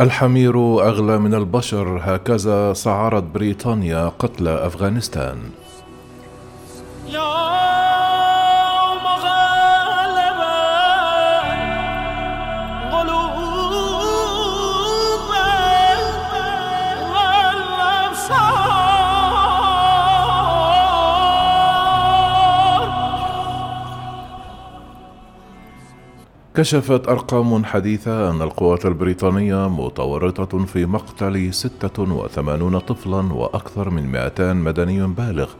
الحمير أغلى من البشر هكذا سعرت بريطانيا قتل أفغانستان. كشفت أرقام حديثة أن القوات البريطانية متورطة في مقتل 86 طفلا وأكثر من 200 مدني بالغ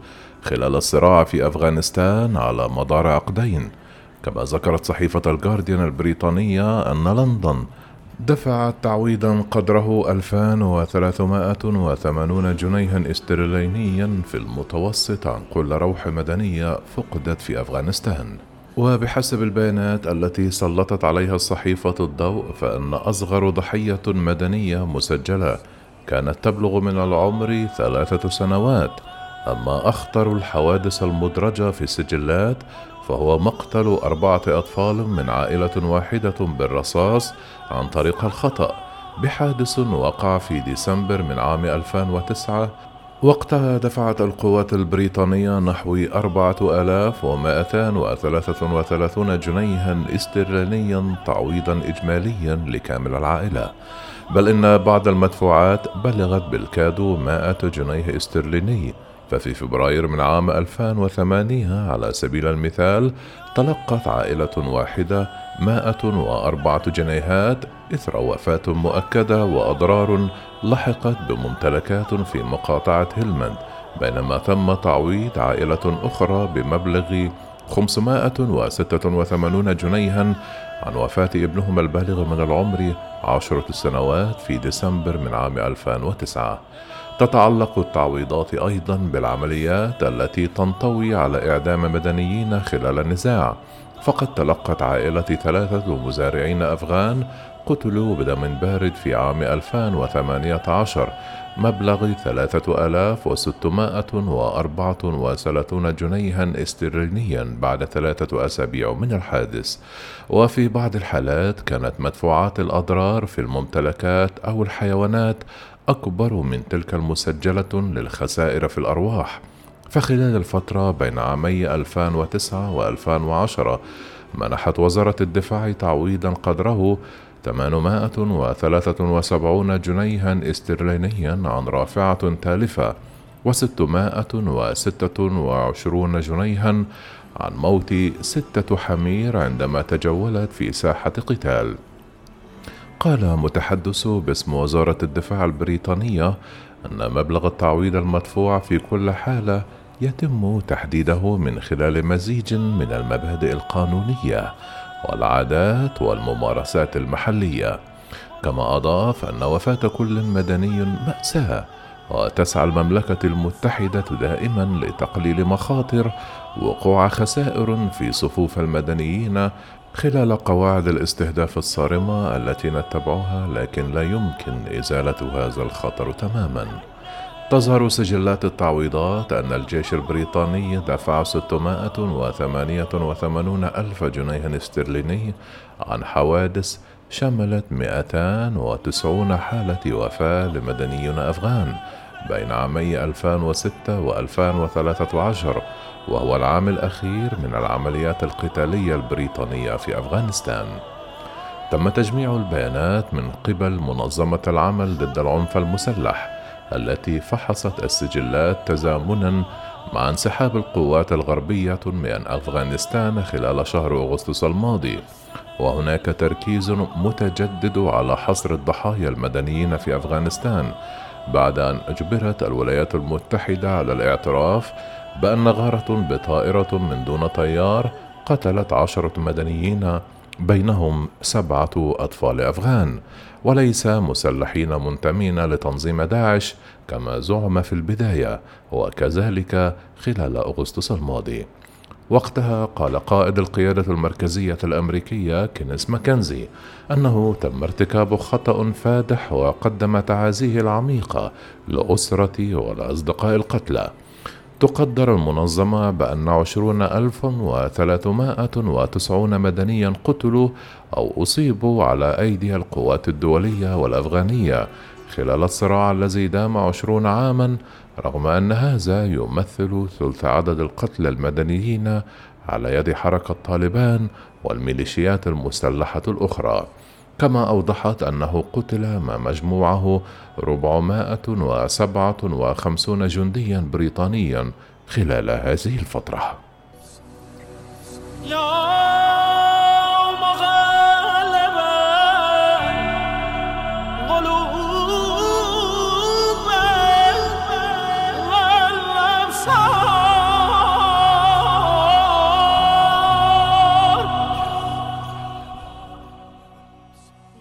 خلال الصراع في أفغانستان على مدار عقدين. كما ذكرت صحيفة الجارديان البريطانية أن لندن دفعت تعويضا قدره 2380 جنيها استرلينيا في المتوسط عن كل روح مدنية فقدت في أفغانستان. وبحسب البيانات التي سلطت عليها الصحيفة الضوء فإن أصغر ضحية مدنية مسجلة كانت تبلغ من العمر ثلاثة سنوات. أما أخطر الحوادث المدرجة في السجلات فهو مقتل أربعة أطفال من عائلة واحدة بالرصاص عن طريق الخطأ بحادث وقع في ديسمبر من عام 2009 وقتها دفعت القوات البريطانية نحو أربعة آلاف ومائتان وثلاثة وثلاثون جنيها استرلينيا تعويضا إجماليا لكامل العائلة. بل إن بعض المدفوعات بلغت بالكاد مائة جنيه استرليني. ففي فبراير من عام 2008 على سبيل المثال تلقت عائلة واحدة 104 جنيهات إثر وفاة مؤكدة وأضرار لحقت بممتلكات في مقاطعة هيلمند بينما تم تعويض عائلة أخرى بمبلغ 586 جنيها عن وفاة ابنهم البالغ من العمر عشرة سنوات في ديسمبر من عام 2009 تتعلق التعويضات أيضا بالعمليات التي تنطوي على إعدام مدنيين خلال النزاع. فقد تلقت عائلة ثلاثة مزارعين أفغان قتلوا بدم بارد في عام 2018 مبلغ ثلاثة آلاف وستمائة وأربعة وثلاثون جنيها استرلينيا بعد ثلاثة أسابيع من الحادث. وفي بعض الحالات كانت مدفوعات الأضرار في الممتلكات أو الحيوانات أكبر من تلك المسجلة للخسائر في الأرواح. فخلال الفترة بين عامي 2009 و 2010 منحت وزارة الدفاع تعويضا قدره 873 جنيها استرلينيا عن رافعة تالفة و626 جنيها عن موت ستة حمير عندما تجولت في ساحة قتال. قال متحدث باسم وزارة الدفاع البريطانية أن مبلغ التعويض المدفوع في كل حالة يتم تحديده من خلال مزيج من المبادئ القانونية والعادات والممارسات المحلية. كما أضاف أن وفاة كل مدني مأساة وتسعى المملكة المتحدة دائما لتقليل مخاطر وقوع خسائر في صفوف المدنيين خلال قواعد الاستهداف الصارمة التي نتبعها لكن لا يمكن إزالة هذا الخطر تماما. تظهر سجلات التعويضات أن الجيش البريطاني دفع 688 ألف جنيه استرليني عن حوادث شملت 290 حالة وفاة لمدنيون أفغان بين عامي 2006 و 2013 وهو العام الأخير من العمليات القتالية البريطانية في أفغانستان. تم تجميع البيانات من قبل منظمة العمل ضد العنف المسلح التي فحصت السجلات تزامنا مع انسحاب القوات الغربية من أفغانستان خلال شهر أغسطس الماضي وهناك تركيز متجدد على حصر الضحايا المدنيين في أفغانستان بعد أن أجبرت الولايات المتحدة على الاعتراف بأن غارة بطائرة من دون طيار قتلت عشرة مدنيين بينهم سبعة أطفال أفغان وليس مسلحين منتمين لتنظيم داعش كما زعم في البداية وكذلك خلال أغسطس الماضي. وقتها قال قائد القيادة المركزية الأمريكية كينيس ماكنزي أنه تم ارتكاب خطأ فادح وقدم تعازيه العميقة لأسرة ولأصدقاء القتلى. تقدر المنظمة بأن عشرون ألف وثلاثمائة وتسعون مدنيا قتلوا أو أصيبوا على أيدي القوات الدولية والأفغانية خلال الصراع الذي دام عشرون عاما رغم أن هذا يمثل ثلث عدد القتلى المدنيين على يد حركة طالبان والميليشيات المسلحة الأخرى. كما أوضحت أنه قتل ما مجموعه 457 جنديا بريطانيا خلال هذه الفترة.